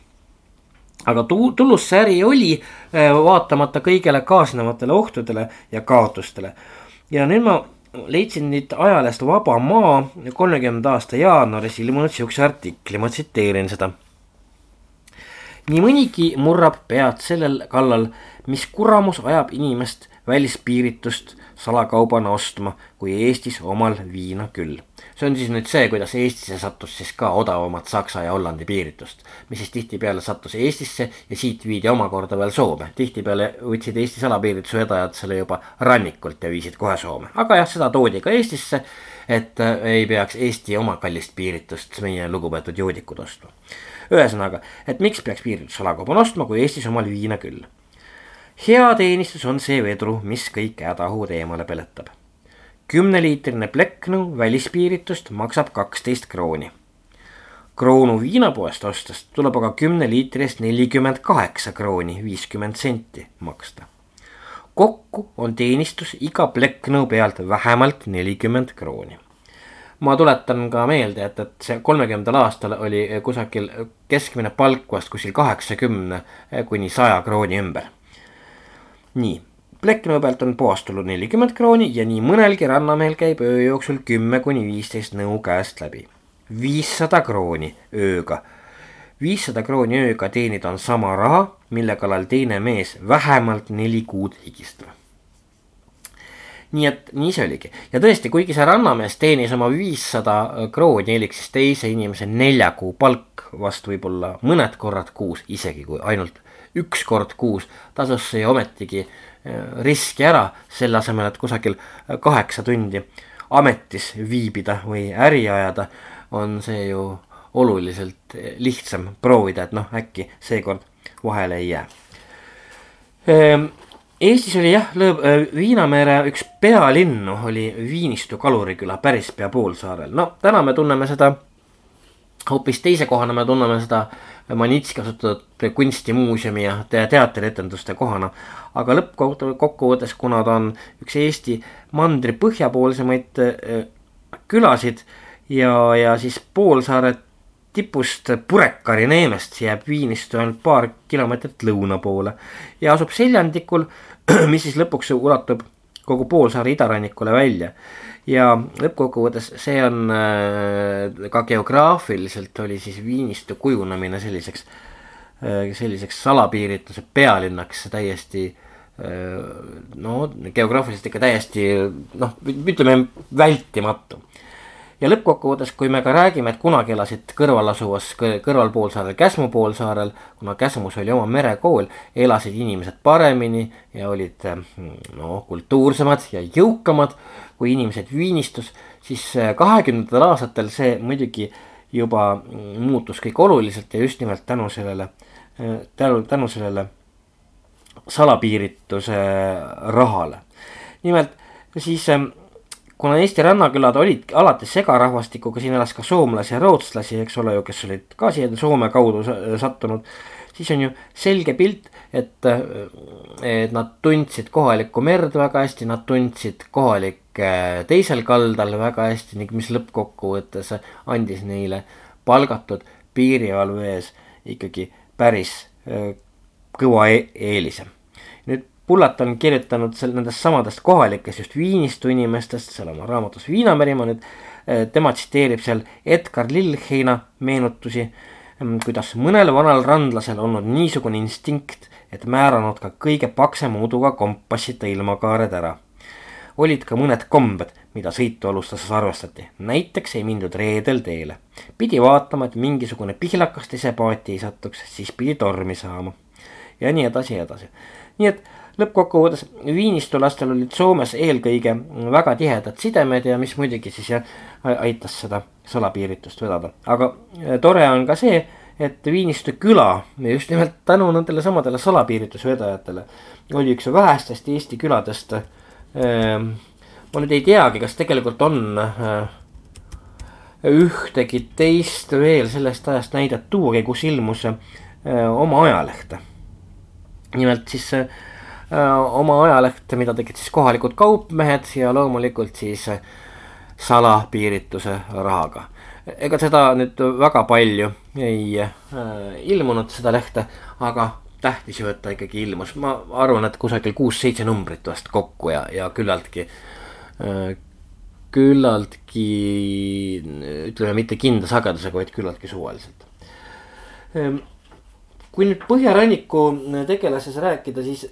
aga tu-, tulus see äri oli, vaatamata kõigele kaasnevatele ohtudele ja kaotustele. ja nüüd ma leidsin nüüd ajalehest Vaba Maa kolmekümnenda aasta jaanuaris ilmunud sihukese artikli, ma tsiteerin seda. nii mõnigi murrab pead sellel kallal, mis kuramus ajab inimest välispiiritust salakaubana ostma, kui Eestis omal viina küll. see on siis nüüd see, kuidas Eestisse sattus siis ka odavamat Saksa ja Hollandi piiritust, mis siis tihtipeale sattus Eestisse ja siit viidi omakorda veel Soome. tihtipeale võtsid Eesti salapiirituse vedajad selle juba rannikult ja viisid kohe Soome, aga jah, seda toodi ka Eestisse, et äh, ei peaks Eesti oma kallist piiritust meie lugupeetud joodikud ostma. ühesõnaga, et miks peaks piiritus salakaubana ostma, kui Eestis omal viina küll hea teenistus on see vedru, mis kõik hädahud eemale peletab. kümneliitrine plekknõu välispiiritust maksab kaksteist krooni. kroonu viinapoest ostes tuleb aga kümne liitri eest nelikümmend kaheksa krooni viiskümmend senti maksta. kokku on teenistus iga plekknõu pealt vähemalt nelikümmend krooni ma tuletan ka meelde, et, et see kolmekümnendal aastal oli kusagil keskmine palk vast kuskil kaheksakümne kuni saja krooni ümber nii, Plekknõu pealt on puhastulu nelikümmend krooni ja nii mõnelgi rannamehel käib öö jooksul kümme kuni viisteist nõu käest läbi. viissada krooni ööga. viissada krooni ööga teenida on sama raha, mille kallal teine mees vähemalt neli kuud higistab nii et nii see oligi ja tõesti, kuigi see rannamees teenis oma viissada krooni elik siis teise inimese nelja kuu palk vast võib-olla mõned korrad kuus, isegi kui ainult üks kord kuus tasus see ometigi äh, riski ära, selle asemel, et kusagil kaheksa tundi ametis viibida või äri ajada, on see ju oluliselt lihtsam proovida, et noh, äkki seekord vahele ei jää. Ehm, Eestis oli jah, äh, Viinamere üks pealinnu oli Viinistu kaluriküla päris pea poolsaarel, no täna me tunneme seda hoopis teise kohana me tunneme seda Manitski kasutatud kunstimuuseumi ja teatrietenduste kohana. aga lõppkokkuvõttes, kuna ta on üks Eesti mandri põhjapoolsemaid äh, külasid ja, ja siis poolsaare tipust Purekari neemest jääb Viinist ainult paar kilomeetrit lõuna poole ja asub seljandikul, mis siis lõpuks ulatub kogu poolsaare idarannikule välja ja lõppkokkuvõttes see on äh, ka geograafiliselt oli siis Viinistu kujunemine selliseks, äh, selliseks salapiirituse pealinnaks täiesti äh, no geograafiliselt ikka täiesti noh, ütleme vältimatu. Ja lõppkokkuvõttes, kui me ka räägime, et kunagi elasid kõrval asuvas kõrvalpoolsaarel, Käsmu poolsaarel, kuna Käsmus oli oma merekool, elasid inimesed paremini ja olid no kultuursemad ja jõukamad kui inimesed Viinistus, siis kahekümnendatel aastatel see muidugi juba muutus kõik oluliselt ja just nimelt tänu sellele, tänu, tänu sellele salapiirituse rahale. nimelt siis kuna Eesti rannakülad olid alati segarahvastikuga, siin elas ka soomlasi ja rootslasi, eks ole ju, kes olid ka siia Soome kaudu sattunud, siis on ju selge pilt, et, et nad tundsid kohalikku merd väga hästi, nad tundsid kohalikke teisel kaldal väga hästi ning mis lõppkokkuvõttes andis neile palgatud piirivalve ees ikkagi päris kõva e eelise Pullat on kirjutanud seal nendest samadest kohalikest just Viinistu inimestest, seal oma raamatus Viinamerimaa nüüd, eh, tema tsiteerib seal Edgar Lillheina meenutusi, mm, kuidas mõnel vanal randlasel olnud niisugune instinkt, et määranud ka kõige paksema uduga kompassita ilmakaared ära. Olid ka mõned kombed, mida sõitu alustades arvestati, näiteks ei mindud reedel teele. pidi vaatama, et mingisugune pihlakas teise paati ei satuks, siis pidi tormi saama. ja nii edasi ja edasi. nii et lõppkokkuvõttes Viinistu lastel olid Soomes eelkõige väga tihedad sidemed ja mis muidugi siis jah, aitas seda salapiiritust vedada, aga äh, tore on ka see, et Viinistu küla just nimelt tänu nendele samadele salapiiritusvedajatele oli üks vähestest Eesti küladest. Ma nüüd ei teagi, kas tegelikult on äh, ühtegi teist veel sellest ajast näidet tuuagi, kus ilmus äh, oma ajalehte. nimelt siis äh, oma ajalehte, mida tegid siis kohalikud kaupmehed ja loomulikult siis salapiirituse rahaga. ega seda nüüd väga palju ei ilmunud, seda lehte, aga tähtis ju, et ta ikkagi ilmus, ma arvan, et kusagil kuus-seitse numbrit vast kokku ja, ja küllaltki äh,, küllaltki ütleme, mitte kindla sagedusega, vaid küllaltki suvaliselt. Ähm, kui nüüd põhjaranniku tegelases rääkida, siis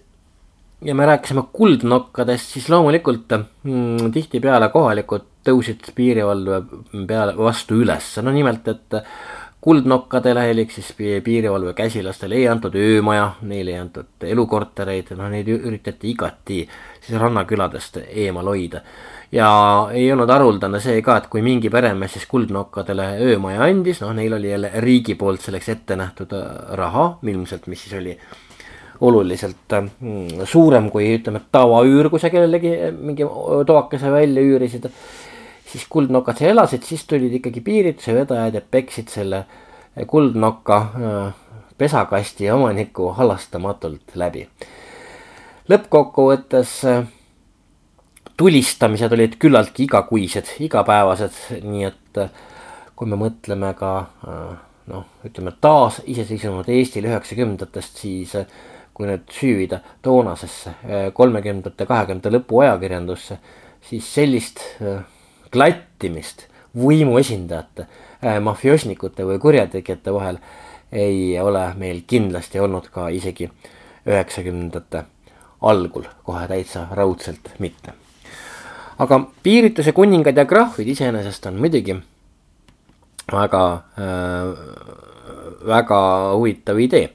ja me rääkisime kuldnokkadest, siis loomulikult mm, tihtipeale kohalikud tõusid piirivalve peale vastu üles, no nimelt, et kuldnokkadele elik siis piirivalve käsilastele ei antud öömaja, neile ei antud elukortereid, noh neid üritati igati siis rannaküladest eemal hoida. ja ei olnud haruldane see ka, et kui mingi peremees siis kuldnokkadele öömaja andis, noh neil oli jälle riigi poolt selleks ette nähtud raha, ilmselt, mis siis oli oluliselt mm, suurem kui ütleme, tavaüür, kui sa kellelegi mingi toakese välja üürisid. Siis kuldnokad seal elasid, siis tulid ikkagi piirituse vedajad ja peksid selle kuldnoka äh, pesakasti omaniku halastamatult läbi. lõppkokkuvõttes äh, tulistamised olid küllaltki igakuised, igapäevased, nii et äh, kui me mõtleme ka noh, ütleme taas iseseisvunud Eestil üheksakümnendatest, siis kui nüüd süüvida toonasesse kolmekümnendate, kahekümnendate lõpu ajakirjandusse, siis sellist klattimist võimuesindajate, äh, mafioosnikute või kurjategijate vahel ei ole meil kindlasti olnud ka isegi üheksakümnendate algul, kohe täitsa raudselt mitte. aga piirituse kuningad ja krahvid iseenesest on muidugi väga äh,, väga huvitav idee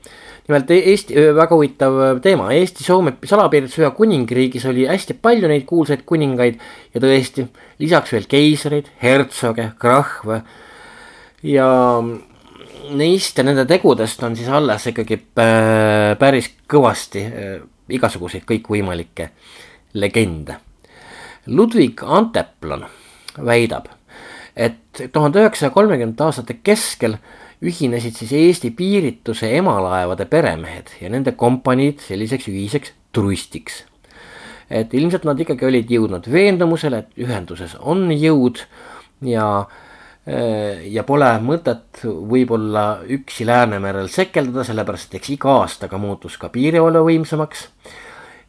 nimelt e-, Eesti, väga huvitav teema, Eesti-Soome salapiiritusühe kuningriigis oli hästi palju neid kuulsaid kuningaid ja tõesti, lisaks veel keisreid, hertsoge, krahve ja neist ja nende tegudest on siis alles ikkagi päris kõvasti igasuguseid kõikvõimalikke legende. Ludwig Anteplan väidab, et tuhande üheksasaja kolmekümnendate aastate keskel ühinesid siis Eesti piirituse emalaevade peremehed ja nende kompaniid selliseks ühiseks trustiks. et ilmselt nad ikkagi olid jõudnud veendumusele, et ühenduses on jõud ja äh, ja pole mõtet võib-olla üksi Läänemerel sekeldada, sellepärast et eks iga aastaga muutus ka piirivalve võimsamaks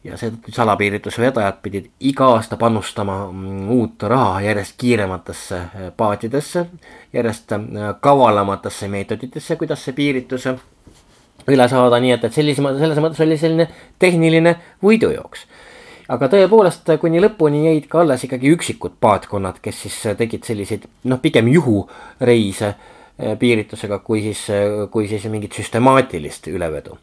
ja seetõttu salapiiritusvedajad pidid iga aasta panustama mm, uut raha järjest kiirematesse äh, paatidesse, järjest äh, kavalamatesse meetoditesse, kuidas see piiritus üle saada, nii et, et sellise, selles mõttes oli selline tehniline võidujooks. aga tõepoolest, kuni lõpuni jäid ka alles ikkagi üksikud paatkonnad, kes siis tegid selliseid noh, pigem juhureise äh, piiritusega, kui siis, kui siis mingit süstemaatilist ülevedu.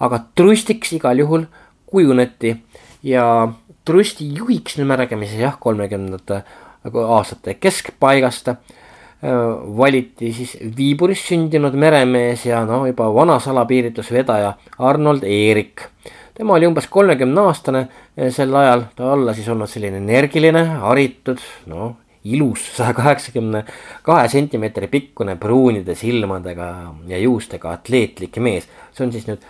aga trustiks igal juhul kujuneti ja trusti juhiks, me räägime siis jah, kolmekümnendate aastate keskpaigast äh, valiti siis Viiburis sündinud meremees ja no juba vana salapiiritusvedaja Arnold Eerik. tema oli umbes kolmekümne aastane äh, sel ajal, ta olla siis olnud selline energiline, haritud, noh ilus saja kaheksakümne kahe sentimeetri pikkune pruunide silmadega ja juustega atleetlik mees. see on siis nüüd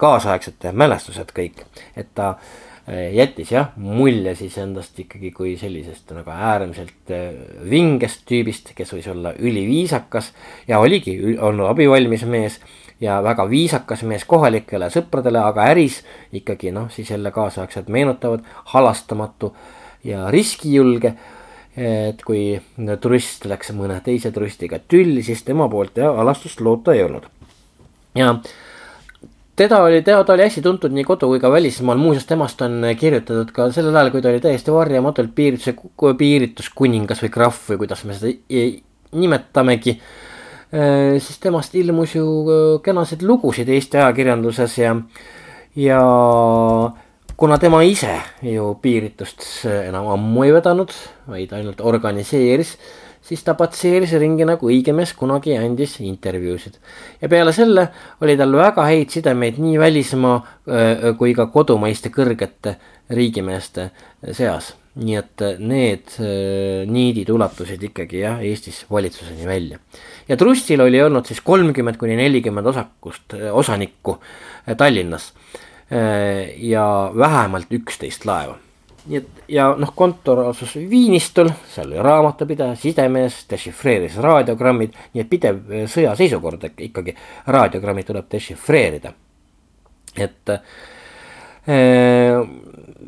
kaasaegsed mälestused kõik, et ta äh, jättis jah mulje siis endast ikkagi kui sellisest nagu äärmiselt äh, vingest tüübist, kes võis olla üliviisakas ja oligi olnud abivalmis mees ja väga viisakas mees kohalikele sõpradele, aga äris ikkagi noh, siis jälle kaasaegsed meenutavad, halastamatu ja riskijulge. et kui turist läks mõne teise turistiga tülli, siis tema poolt jah halastust loota ei olnud. ja teda oli, ta oli hästi tuntud nii kodu kui ka välismaal, muuseas temast on kirjutatud ka sellel ajal, kui ta oli täiesti varjamatult piirituse, piirituskuningas või krahv või kuidas me seda nimetamegi. Äh, siis temast ilmus ju äh, kenasid lugusid Eesti ajakirjanduses ja, ja kuna tema ise ju piiritust enam ammu ei vedanud, vaid ainult organiseeris siis ta patseeris ringi nagu õige mees kunagi andis intervjuusid. ja peale selle oli tal väga häid sidemeid nii välismaa kui ka kodumaiste kõrgete riigimeeste seas. nii et need niidid ulatusid ikkagi jah, Eestis valitsuseni välja. ja Trustil oli olnud siis kolmkümmend kuni nelikümmend osakust, osanikku Tallinnas ja vähemalt üksteist laeva nii et ja noh, kontor asus Viinistul, seal oli raamatupidaja, sidemees, dešifreeris raadiogrammid, nii et pidev sõjaseisukord ikkagi, raadiogrammid tuleb dešifreerida. et äh,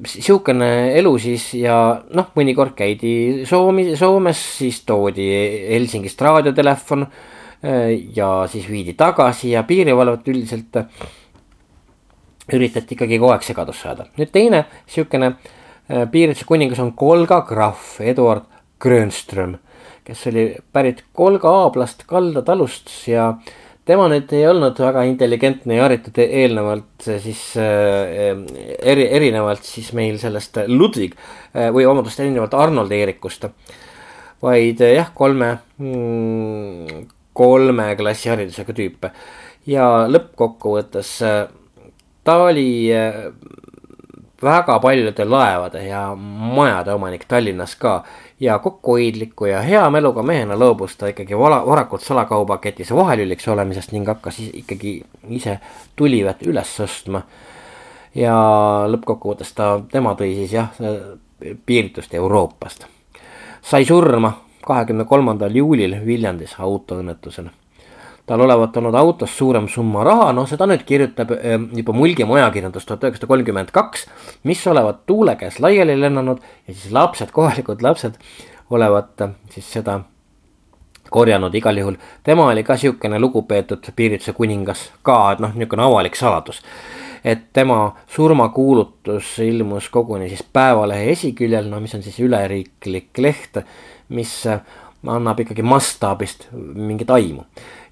sihukene elu siis ja noh, mõnikord käidi Soomi, Soomes, siis toodi Helsingist raadiotelefon äh, ja siis viidi tagasi ja piirivalvet üldiselt üritati ikkagi kogu aeg segadusse ajada. nüüd teine sihukene äh, piirituse kuningas on Kolga krahv Eduard Grönström, kes oli pärit Kolga aablast Kalda talust ja tema nüüd ei olnud väga intelligentne ja haritud eelnevalt siis äh, eri, erinevalt siis meil sellest Ludwig äh, või vabandust, erinevalt Arnold Eerikust. vaid äh, jah, kolme mm,, kolme klassi haridusega tüüpe ja lõppkokkuvõttes äh, ta oli äh, väga paljude laevade ja majade omanik Tallinnas ka ja kokkuhoidliku ja hea mäluga mehena loobus ta ikkagi vala, varakult salakaubaketis vahelüliks olemisest ning hakkas ikkagi ise tulivett üles ostma. ja lõppkokkuvõttes ta, tema tõi siis jah, piiritust Euroopast. sai surma kahekümne kolmandal juulil Viljandis autoõnnetusena tal olevat olnud autos suurem summa raha, noh, seda nüüd kirjutab ehm, juba Mulgimaa ajakirjandus tuhat üheksasada kolmkümmend kaks, mis olevat tuule käes laiali lennanud ja siis lapsed, kohalikud lapsed olevat siis seda korjanud igal juhul. tema oli ka sihukene lugupeetud piirituse kuningas ka, et noh, niisugune avalik saladus. et tema surmakuulutus ilmus koguni siis Päevalehe esiküljel, no mis on siis üleriiklik leht, mis annab ikkagi mastaabist mingit aimu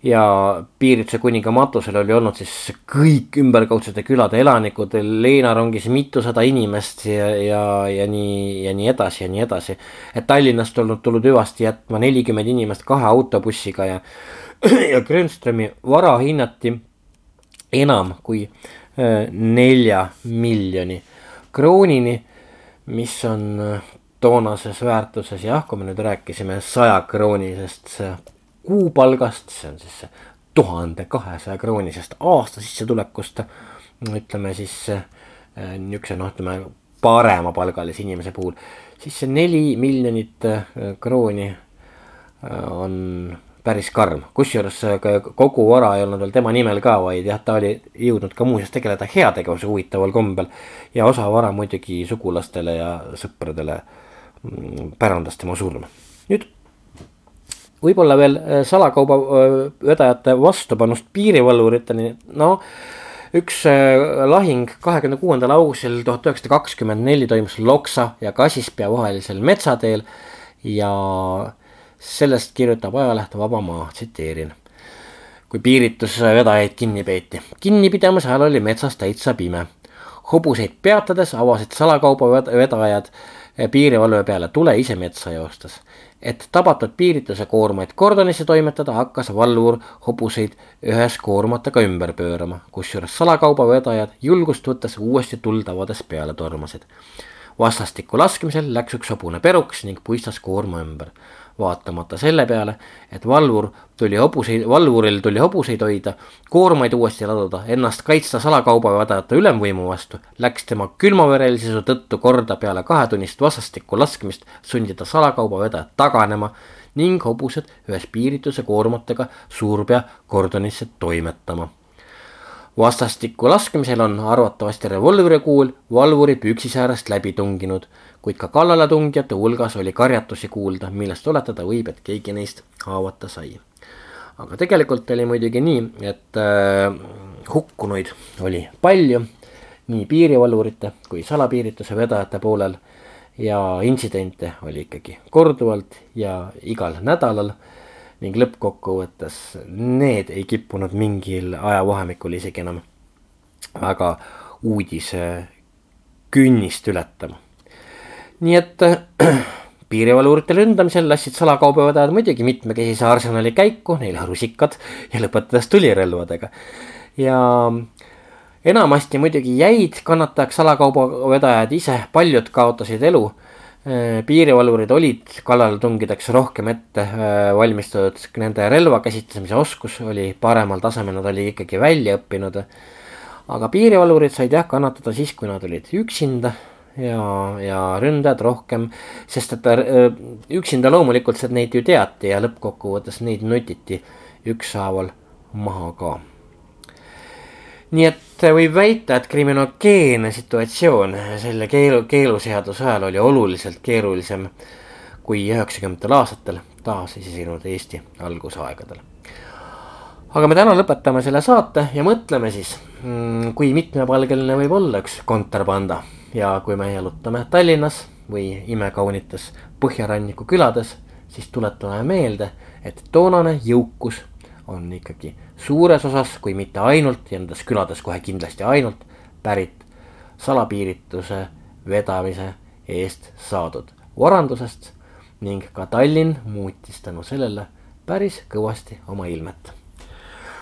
ja Piiritsa kuninga matusel oli olnud siis kõik ümberkaudsete külade elanikud, leinarongis mitusada inimest ja, ja, ja nii, ja nii edasi ja nii edasi. et Tallinnast olnud tulnud hüvasti jätma nelikümmend inimest kahe autobussiga ja, ja Grönströmi vara hinnati enam kui äh, nelja miljoni kroonini, mis on äh, toonases väärtuses jah, kui me nüüd rääkisime saja kroonisest kuupalgast, see on siis tuhande kahesaja kroonisest aastasissetulekust. ütleme siis äh, niisuguse noh, ütleme paremapalgalise inimese puhul, siis see neli miljonit äh, krooni äh, on päris karm, kusjuures kogu vara ei olnud veel tema nimel ka, vaid jah, ta oli jõudnud ka muuseas tegeleda heategevuse huvitaval kombel. ja osa vara muidugi sugulastele ja sõpradele mm, pärandas tema surma. nüüd võib-olla veel äh, salakaubavedajate äh, vastupanust piirivalvuriteni, no üks äh, lahing kahekümne kuuendal augustil tuhat üheksasada kakskümmend neli toimus Loksa ja Kasispea vahelisel metsateel ja sellest kirjutab ajaleht Vaba Maa, tsiteerin. kui piiritusvedajaid kinni peeti, kinnipidamise ajal oli metsas täitsa pime. hobuseid peatades avasid salakaubavedajad piirivalve peale tule ise metsa joostes. Et tabatud piirituse koormaid kordonisse toimetada, hakkas valvur hobuseid ühes koormatega ümber pöörama, kusjuures salakaubavedajad julgust võttes uuesti tuld avades peale tormasid. vastastikku laskmisel läks üks hobune peruks ning puistas koorma ümber vaatamata selle peale, et valvur tuli hobuseid, valvuril tuli hobuseid hoida, koormaid uuesti laduda, ennast kaitsta salakaubavedajate ülemvõimu vastu, läks tema külmaverelisuse tõttu korda peale kahetunnist vastastikku laskmist sundida salakaubavedajat taganema ning hobused ühes piirituse koormatega Suurpea kordonisse toimetama vastastikku laskmisel on arvatavasti revolvri kuul valvuri püksisäärest läbi tunginud kuid ka kallaletungijate hulgas oli karjatusi kuulda, millest oletada võib, et keegi neist haavata sai. aga tegelikult oli muidugi nii, et äh, hukkunuid oli palju nii piirivalvurite kui salapiirituse vedajate poolel ja intsidente oli ikkagi korduvalt ja igal nädalal ning lõppkokkuvõttes need ei kippunud mingil ajavahemikul isegi enam väga uudise künnist ületama nii et piirivalvurite ründamisel lasid salakaubavedajad muidugi mitmekesise arsenali käiku, neile rusikad ja lõpetades tulirelvadega. ja enamasti muidugi jäid kannatajaks salakaubavedajad ise, paljud kaotasid elu piirivalvurid olid kallaletungideks rohkem ette äh, valmistatud, nende relva käsitlemise oskus oli paremal tasemel, nad olid ikkagi välja õppinud. aga piirivalvurid said jah kannatada siis, kui nad olid üksinda ja, ja ründajad rohkem, sest et äh, üksinda loomulikult neid ju teati ja lõppkokkuvõttes neid nutiti ükshaaval maha ka. Nii et võib väita, et kriminogeenne situatsioon selle keelu, keeluseaduse ajal oli oluliselt keerulisem kui üheksakümnendatel aastatel taasiseseisvunud Eesti algusaegadel. Aga me täna lõpetame selle saate ja mõtleme siis, mm, kui mitmepalgeline võib olla üks kontrabanda. Ja kui me jalutame Tallinnas või imekaunites põhjaranniku külades, siis tuletame meelde, et toonane jõukus on ikkagi suures osas, kui mitte ainult ja nendes külades kohe kindlasti ainult, pärit salapiirituse vedamise eest saadud varandusest ning ka Tallinn muutis tänu sellele päris kõvasti oma ilmet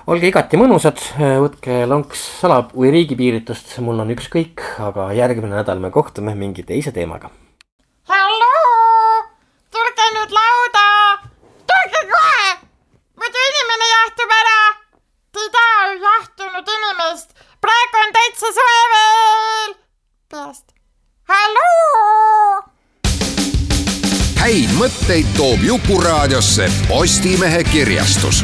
olge igati mõnusad, võtke lonks sala- või riigipiiritust, mul on ükskõik, aga järgmine nädal me kohtume mingi teise teemaga. halloo, tulge nüüd lauda, tulge kohe, muidu inimene jahtub ära. Te ei taha ju jahtunud inimest, praegu on täitsa soe veel. peast, halloo. häid mõtteid toob Jukuraadiosse Postimehe kirjastus